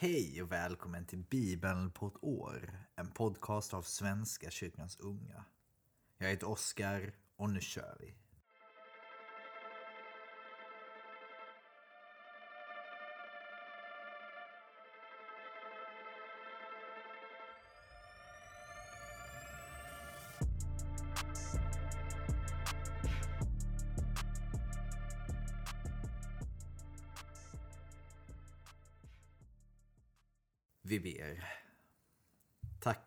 Hej och välkommen till Bibeln på ett år. En podcast av Svenska kyrkans unga. Jag heter Oskar och nu kör vi.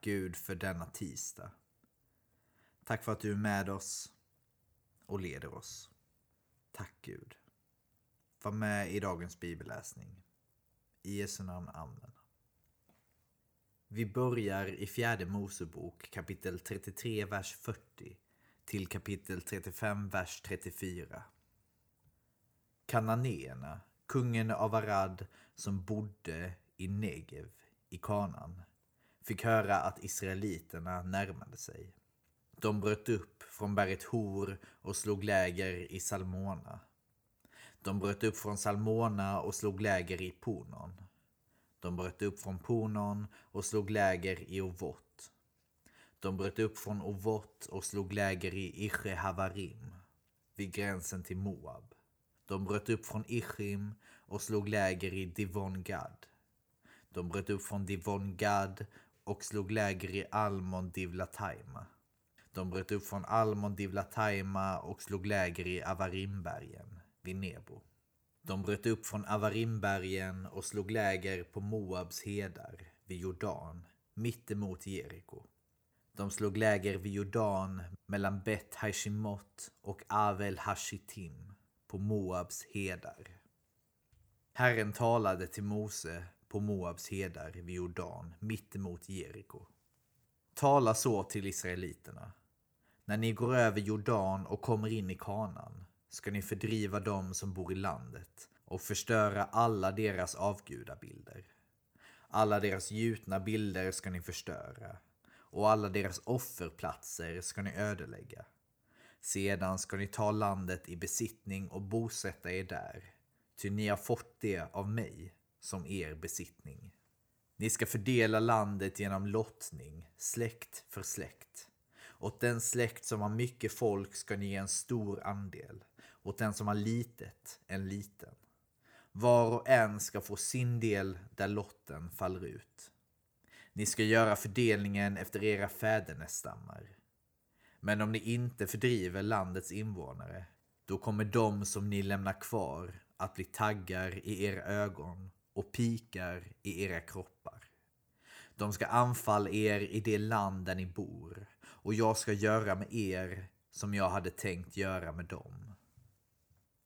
Gud för denna tisdag. Tack för att du är med oss och leder oss. Tack Gud. Var med i dagens bibelläsning. I Jesu namn, Amen. Vi börjar i fjärde Mosebok kapitel 33, vers 40 till kapitel 35, vers 34. Kananéerna, kungen av Arad som bodde i Negev i Kanan fick höra att israeliterna närmade sig. De bröt upp från berget Hor och slog läger i Salmona. De bröt upp från Salmona och slog läger i Ponon. De bröt upp från Ponon och slog läger i Ovot. De bröt upp från Ovot och slog läger i Ishe Havarim vid gränsen till Moab. De bröt upp från Ishim och slog läger i Divon Gad. De bröt upp från Divon Gad och slog läger i Almon Divlataima. De bröt upp från Almon Divlataima och slog läger i Avarimbergen vid Nebo. De bröt upp från Avarimbergen och slog läger på Moabs hedar vid Jordan, mittemot Jeriko. De slog läger vid Jordan mellan Bet Hashimot och Avel Hashitim på Moabs hedar. Herren talade till Mose på Moabs hedar vid Jordan, mittemot Jeriko. Tala så till israeliterna. När ni går över Jordan och kommer in i kanan ska ni fördriva dem som bor i landet och förstöra alla deras avgudabilder. Alla deras gjutna bilder ska ni förstöra och alla deras offerplatser ska ni ödelägga. Sedan ska ni ta landet i besittning och bosätta er där, ty ni har fått det av mig som er besittning. Ni ska fördela landet genom lottning, släkt för släkt. Åt den släkt som har mycket folk ska ni ge en stor andel, åt den som har litet en liten. Var och en ska få sin del där lotten faller ut. Ni ska göra fördelningen efter era fädernestammar. Men om ni inte fördriver landets invånare, då kommer de som ni lämnar kvar att bli taggar i era ögon och pikar i era kroppar. De ska anfalla er i det land där ni bor och jag ska göra med er som jag hade tänkt göra med dem.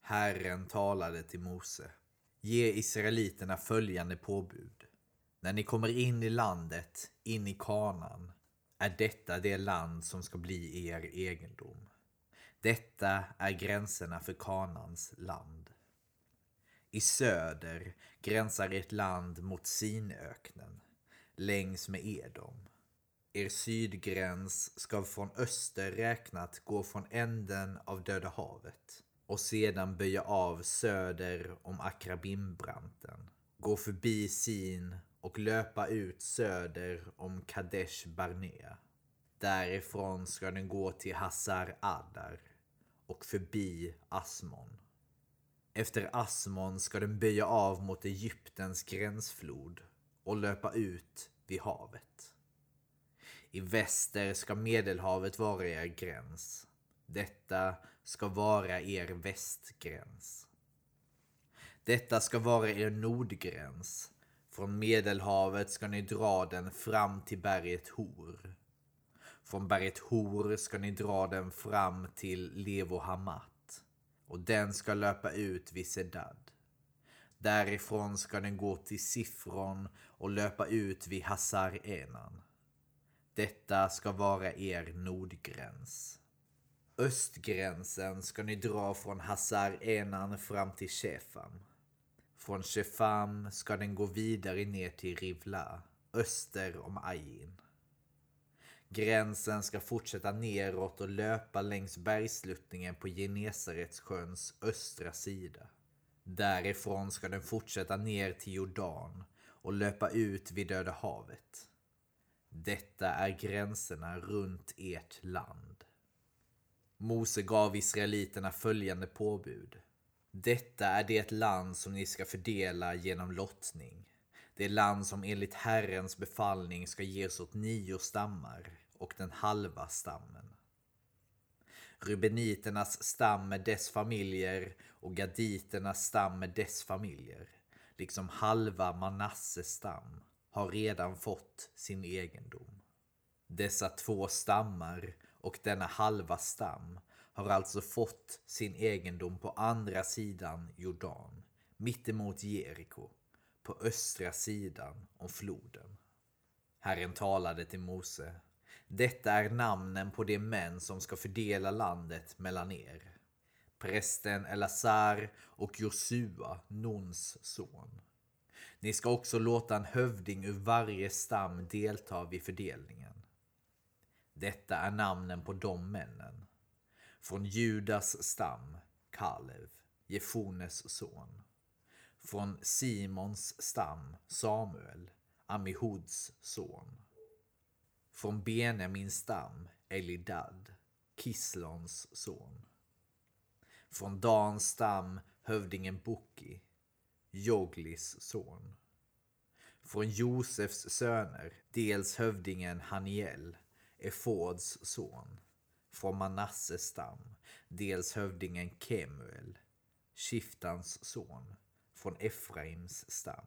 Herren talade till Mose. Ge israeliterna följande påbud. När ni kommer in i landet, in i kanan, är detta det land som ska bli er egendom. Detta är gränserna för kanans land. I söder gränsar ert land mot Sinöknen, längs med Edom. Er sydgräns ska från öster räknat gå från änden av Döda havet och sedan böja av söder om Akrabimbranten, gå förbi Sin och löpa ut söder om Kadesh Barnea. Därifrån ska den gå till Hazar Adar och förbi Asmon. Efter Asmon ska den böja av mot Egyptens gränsflod och löpa ut vid havet. I väster ska Medelhavet vara er gräns. Detta ska vara er västgräns. Detta ska vara er nordgräns. Från Medelhavet ska ni dra den fram till berget Hor. Från berget Hor ska ni dra den fram till Levo Hamat och den ska löpa ut vid Sedad. Därifrån ska den gå till Sifron och löpa ut vid Hazar Enan. Detta ska vara er nordgräns. Östgränsen ska ni dra från Hazar Enan fram till Shefam. Från Shefam ska den gå vidare ner till Rivla, öster om Ain. Gränsen ska fortsätta neråt och löpa längs bergsluttningen på Genesaretsjöns östra sida. Därifrån ska den fortsätta ner till Jordan och löpa ut vid Döda havet. Detta är gränserna runt ert land. Mose gav israeliterna följande påbud. Detta är det land som ni ska fördela genom lottning. Det land som enligt Herrens befallning ska ges åt nio stammar och den halva stammen. Rubeniternas stam med dess familjer och gaditernas stam med dess familjer, liksom halva Manasses stam, har redan fått sin egendom. Dessa två stammar och denna halva stam har alltså fått sin egendom på andra sidan Jordan, mittemot Jeriko, på östra sidan om floden. Herren talade till Mose. Detta är namnen på de män som ska fördela landet mellan er. Prästen Elazar och Josua, Nons son. Ni ska också låta en hövding ur varje stam delta vid fördelningen. Detta är namnen på de männen. Från Judas stam, Kalev, Jefones son. Från Simons stam, Samuel, Amihuds son. Från Benjamins stam, Elidad, Kislons son. Från Dans stam, hövdingen Boki, Joglis son. Från Josefs söner, dels hövdingen Haniel, Efods son. Från Manasses stam, dels hövdingen Kemuel, Shiftans son. Från Efraims stam.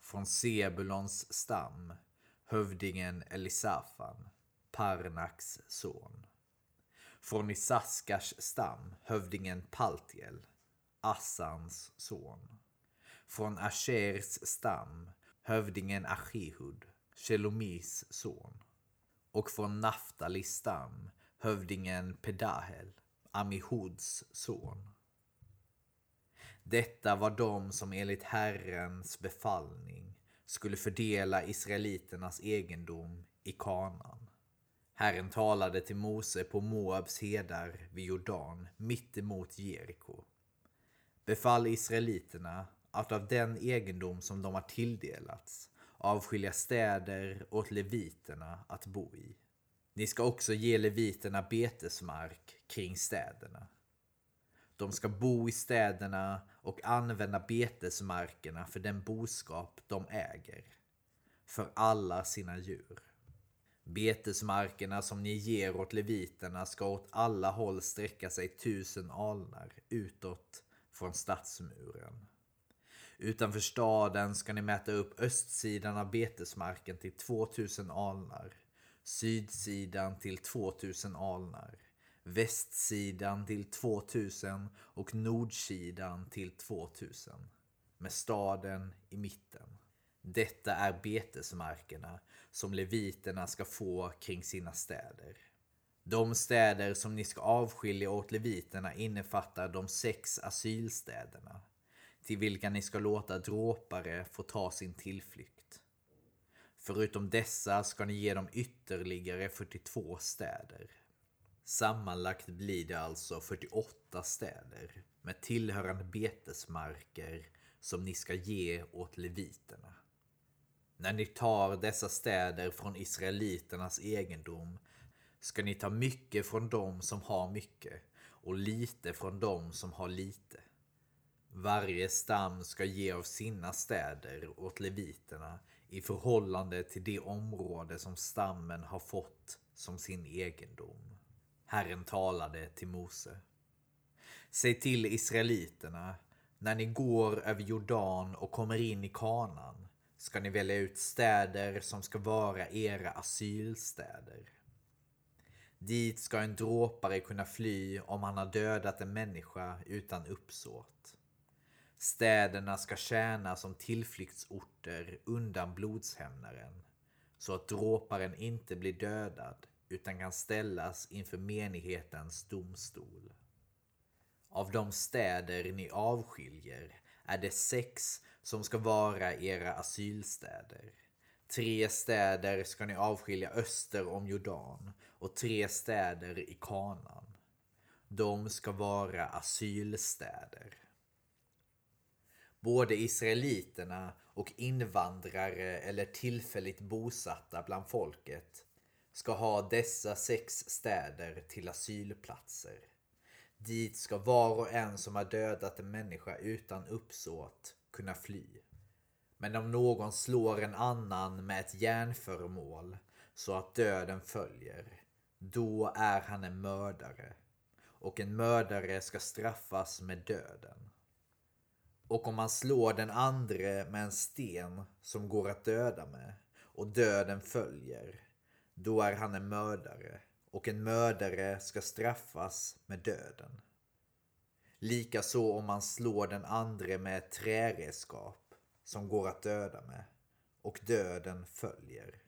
Från Sebulons stam, hövdingen Elisafan, Parnaks son. Från Isaskars stam, hövdingen Paltiel, Assans son. Från Ashers stam, hövdingen Achihud, Shelomis son. Och från Naftalis stam, hövdingen Pedahel, Amihuds son. Detta var de som enligt Herrens befallning skulle fördela israeliternas egendom i Kanaan. Herren talade till Mose på Moabs hedar vid Jordan, mittemot Jeriko. Befall israeliterna att av den egendom som de har tilldelats avskilja städer åt leviterna att bo i. Ni ska också ge leviterna betesmark kring städerna. De ska bo i städerna och använda betesmarkerna för den boskap de äger. För alla sina djur. Betesmarkerna som ni ger åt leviterna ska åt alla håll sträcka sig tusen alnar utåt från stadsmuren. Utanför staden ska ni mäta upp östsidan av betesmarken till 2000 alnar, sydsidan till 2000 alnar, västsidan till 2000 och nordsidan till 2000 med staden i mitten. Detta är betesmarkerna som leviterna ska få kring sina städer. De städer som ni ska avskilja åt leviterna innefattar de sex asylstäderna till vilka ni ska låta dråpare få ta sin tillflykt. Förutom dessa ska ni ge dem ytterligare 42 städer. Sammanlagt blir det alltså 48 städer med tillhörande betesmarker som ni ska ge åt leviterna. När ni tar dessa städer från israeliternas egendom ska ni ta mycket från dem som har mycket och lite från dem som har lite. Varje stam ska ge av sina städer åt leviterna i förhållande till det område som stammen har fått som sin egendom. Herren talade till Mose. Säg till israeliterna, när ni går över Jordan och kommer in i kanan ska ni välja ut städer som ska vara era asylstäder. Dit ska en dråpare kunna fly om han har dödat en människa utan uppsåt. Städerna ska tjäna som tillflyktsorter undan blodshämnaren så att dråparen inte blir dödad utan kan ställas inför menighetens domstol. Av de städer ni avskiljer är det sex som ska vara era asylstäder. Tre städer ska ni avskilja öster om Jordan och tre städer i Kanan. De ska vara asylstäder. Både israeliterna och invandrare eller tillfälligt bosatta bland folket ska ha dessa sex städer till asylplatser. Dit ska var och en som har dödat en människa utan uppsåt kunna fly. Men om någon slår en annan med ett järnföremål så att döden följer, då är han en mördare. Och en mördare ska straffas med döden. Och om man slår den andre med en sten som går att döda med och döden följer, då är han en mördare och en mördare ska straffas med döden. Likaså om man slår den andre med ett träredskap som går att döda med och döden följer.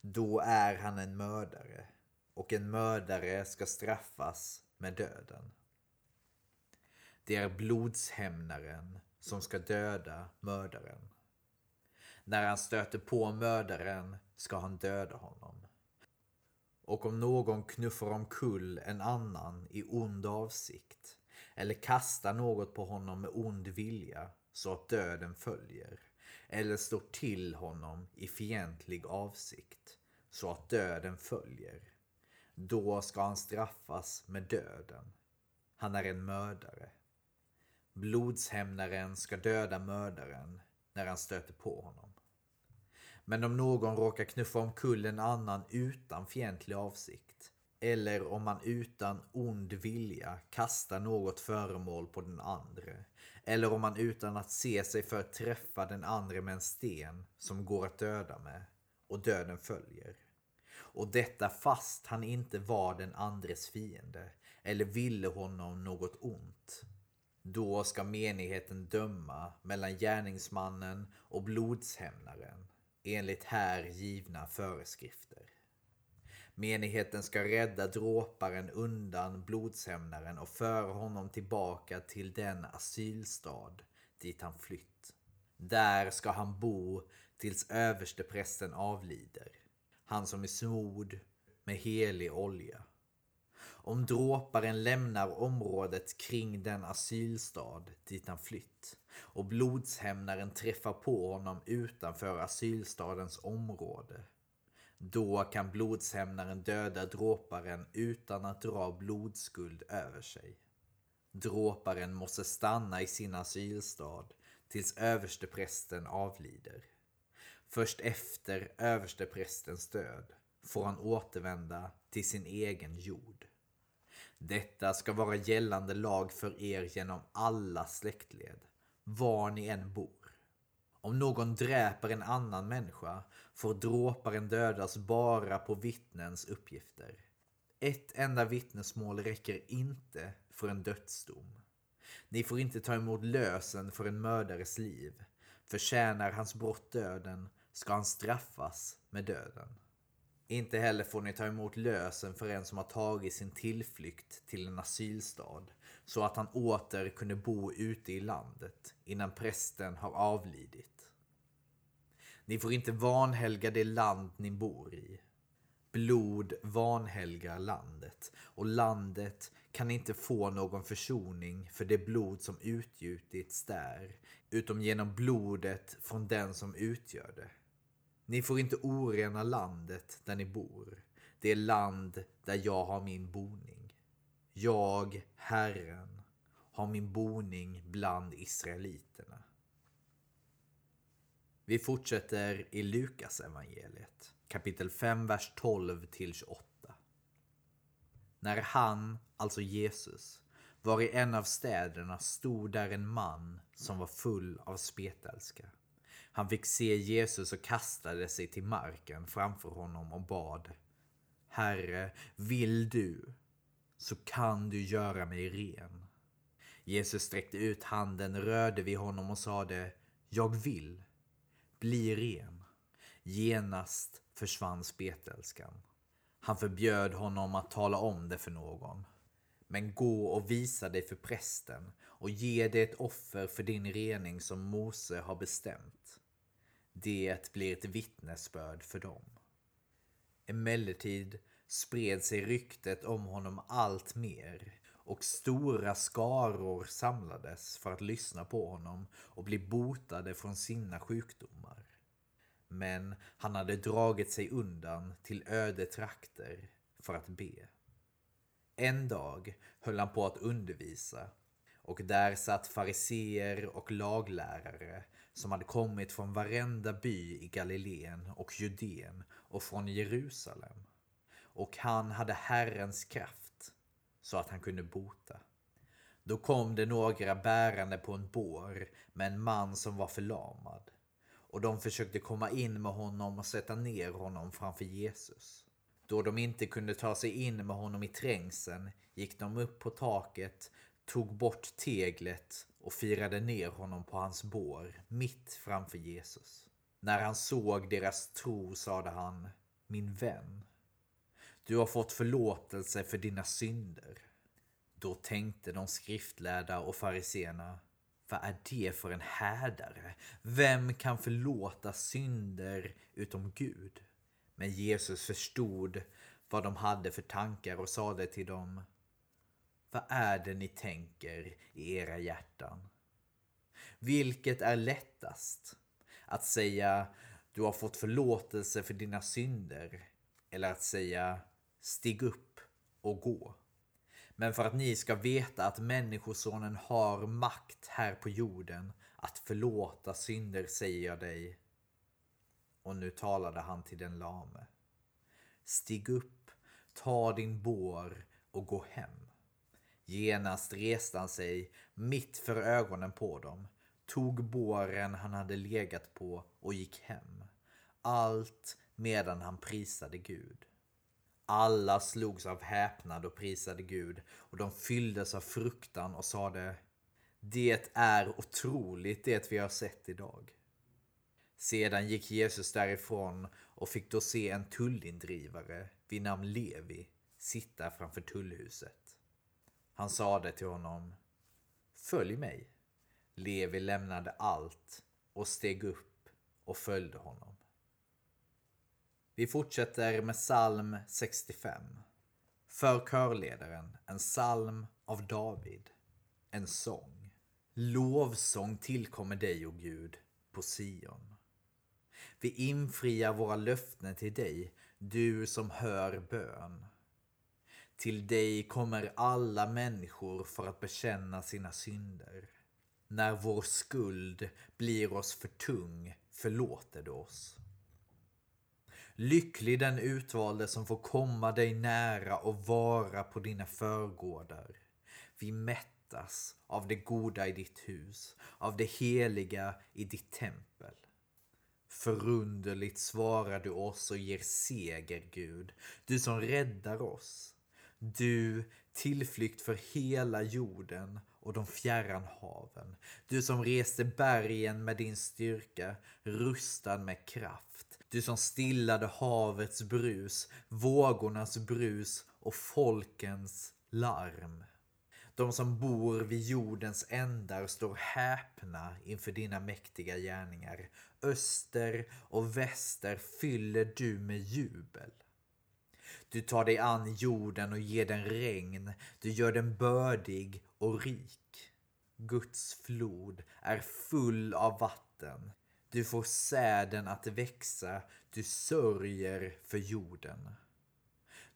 Då är han en mördare och en mördare ska straffas med döden. Det är blodshämnaren som ska döda mördaren. När han stöter på mördaren ska han döda honom. Och om någon knuffar omkull en annan i ond avsikt eller kastar något på honom med ond vilja så att döden följer eller står till honom i fientlig avsikt så att döden följer då ska han straffas med döden. Han är en mördare. Blodshämnaren ska döda mördaren när han stöter på honom. Men om någon råkar knuffa omkull en annan utan fientlig avsikt eller om man utan ond vilja kastar något föremål på den andre eller om man utan att se sig för träffar den andre med en sten som går att döda med och döden följer. Och detta fast han inte var den andres fiende eller ville honom något ont. Då ska menigheten döma mellan gärningsmannen och blodshämnaren enligt här givna föreskrifter. Menigheten ska rädda dråparen undan blodshämnaren och föra honom tillbaka till den asylstad dit han flytt. Där ska han bo tills översteprästen avlider, han som är smord med helig olja. Om dråparen lämnar området kring den asylstad dit han flytt och blodshämnaren träffar på honom utanför asylstadens område. Då kan blodshämnaren döda dråparen utan att dra blodskuld över sig. Dråparen måste stanna i sin asylstad tills översteprästen avlider. Först efter översteprästens död får han återvända till sin egen jord. Detta ska vara gällande lag för er genom alla släktled, var ni än bor. Om någon dräper en annan människa får dråparen dödas bara på vittnens uppgifter. Ett enda vittnesmål räcker inte för en dödsdom. Ni får inte ta emot lösen för en mördares liv. Förtjänar hans brott döden ska han straffas med döden. Inte heller får ni ta emot lösen för en som har tagit sin tillflykt till en asylstad så att han åter kunde bo ute i landet innan prästen har avlidit. Ni får inte vanhelga det land ni bor i. Blod vanhelgar landet och landet kan inte få någon försoning för det blod som utgjutits där utom genom blodet från den som utgör det. Ni får inte orena landet där ni bor, det land där jag har min boning. Jag, Herren, har min boning bland israeliterna. Vi fortsätter i Lukas evangeliet, kapitel 5, vers 12 till 28. När han, alltså Jesus, var i en av städerna stod där en man som var full av spetälska. Han fick se Jesus och kastade sig till marken framför honom och bad. Herre, vill du, så kan du göra mig ren. Jesus sträckte ut handen, rörde vid honom och sade Jag vill, bli ren. Genast försvann spetälskan. Han förbjöd honom att tala om det för någon. Men gå och visa dig för prästen och ge det ett offer för din rening som Mose har bestämt. Det blir ett vittnesbörd för dem. Emellertid spred sig ryktet om honom allt mer och stora skaror samlades för att lyssna på honom och bli botade från sina sjukdomar. Men han hade dragit sig undan till öde trakter för att be. En dag höll han på att undervisa och där satt fariseer och laglärare som hade kommit från varenda by i Galileen och Judeen och från Jerusalem. Och han hade Herrens kraft så att han kunde bota. Då kom det några bärande på en bår med en man som var förlamad. Och de försökte komma in med honom och sätta ner honom framför Jesus. Då de inte kunde ta sig in med honom i trängseln gick de upp på taket, tog bort teglet och firade ner honom på hans bår mitt framför Jesus. När han såg deras tro sade han, min vän, du har fått förlåtelse för dina synder. Då tänkte de skriftlärda och fariseerna, vad är det för en härdare? Vem kan förlåta synder utom Gud? Men Jesus förstod vad de hade för tankar och sade till dem, vad är det ni tänker i era hjärtan? Vilket är lättast? Att säga du har fått förlåtelse för dina synder eller att säga stig upp och gå. Men för att ni ska veta att Människosonen har makt här på jorden att förlåta synder säger jag dig. Och nu talade han till den lame. Stig upp, ta din bår och gå hem. Genast reste han sig mitt för ögonen på dem, tog båren han hade legat på och gick hem. Allt medan han prisade Gud. Alla slogs av häpnad och prisade Gud och de fylldes av fruktan och sade Det är otroligt det vi har sett idag. Sedan gick Jesus därifrån och fick då se en tullindrivare vid namn Levi sitta framför tullhuset. Han sade till honom Följ mig. Levi lämnade allt och steg upp och följde honom. Vi fortsätter med psalm 65. För körledaren, en psalm av David. En sång. Lovsång tillkommer dig, o Gud, på Sion. Vi infriar våra löften till dig, du som hör bön. Till dig kommer alla människor för att bekänna sina synder. När vår skuld blir oss för tung förlåter du oss. Lycklig den utvalde som får komma dig nära och vara på dina förgårdar. Vi mättas av det goda i ditt hus, av det heliga i ditt tempel. Förunderligt svarar du oss och ger seger, Gud, du som räddar oss. Du tillflykt för hela jorden och de fjärran haven. Du som reste bergen med din styrka, rustad med kraft. Du som stillade havets brus, vågornas brus och folkens larm. De som bor vid jordens ändar står häpna inför dina mäktiga gärningar. Öster och väster fyller du med jubel. Du tar dig an jorden och ger den regn. Du gör den bördig och rik. Guds flod är full av vatten. Du får säden att växa. Du sörjer för jorden.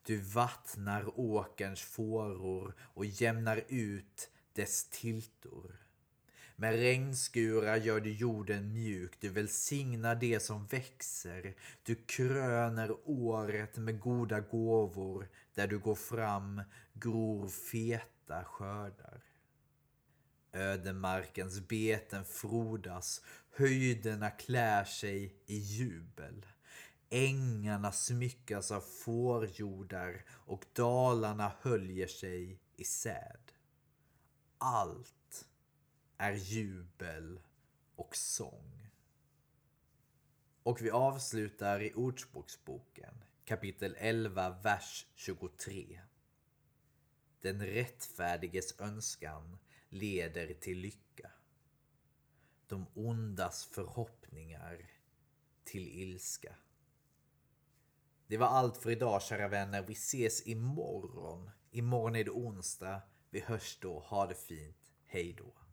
Du vattnar åkerns fåror och jämnar ut dess tiltor. Med regnskurar gör du jorden mjuk, du välsignar det som växer. Du kröner året med goda gåvor. Där du går fram gror feta skördar. Ödemarkens beten frodas, höjderna klär sig i jubel. Ängarna smyckas av fårjordar och dalarna höljer sig i säd. Allt är jubel och sång. Och vi avslutar i Ordspråksboken kapitel 11, vers 23. Den rättfärdiges önskan leder till lycka. De ondas förhoppningar till ilska. Det var allt för idag kära vänner. Vi ses imorgon. Imorgon är det onsdag. Vi hörs då. Ha det fint. Hej då.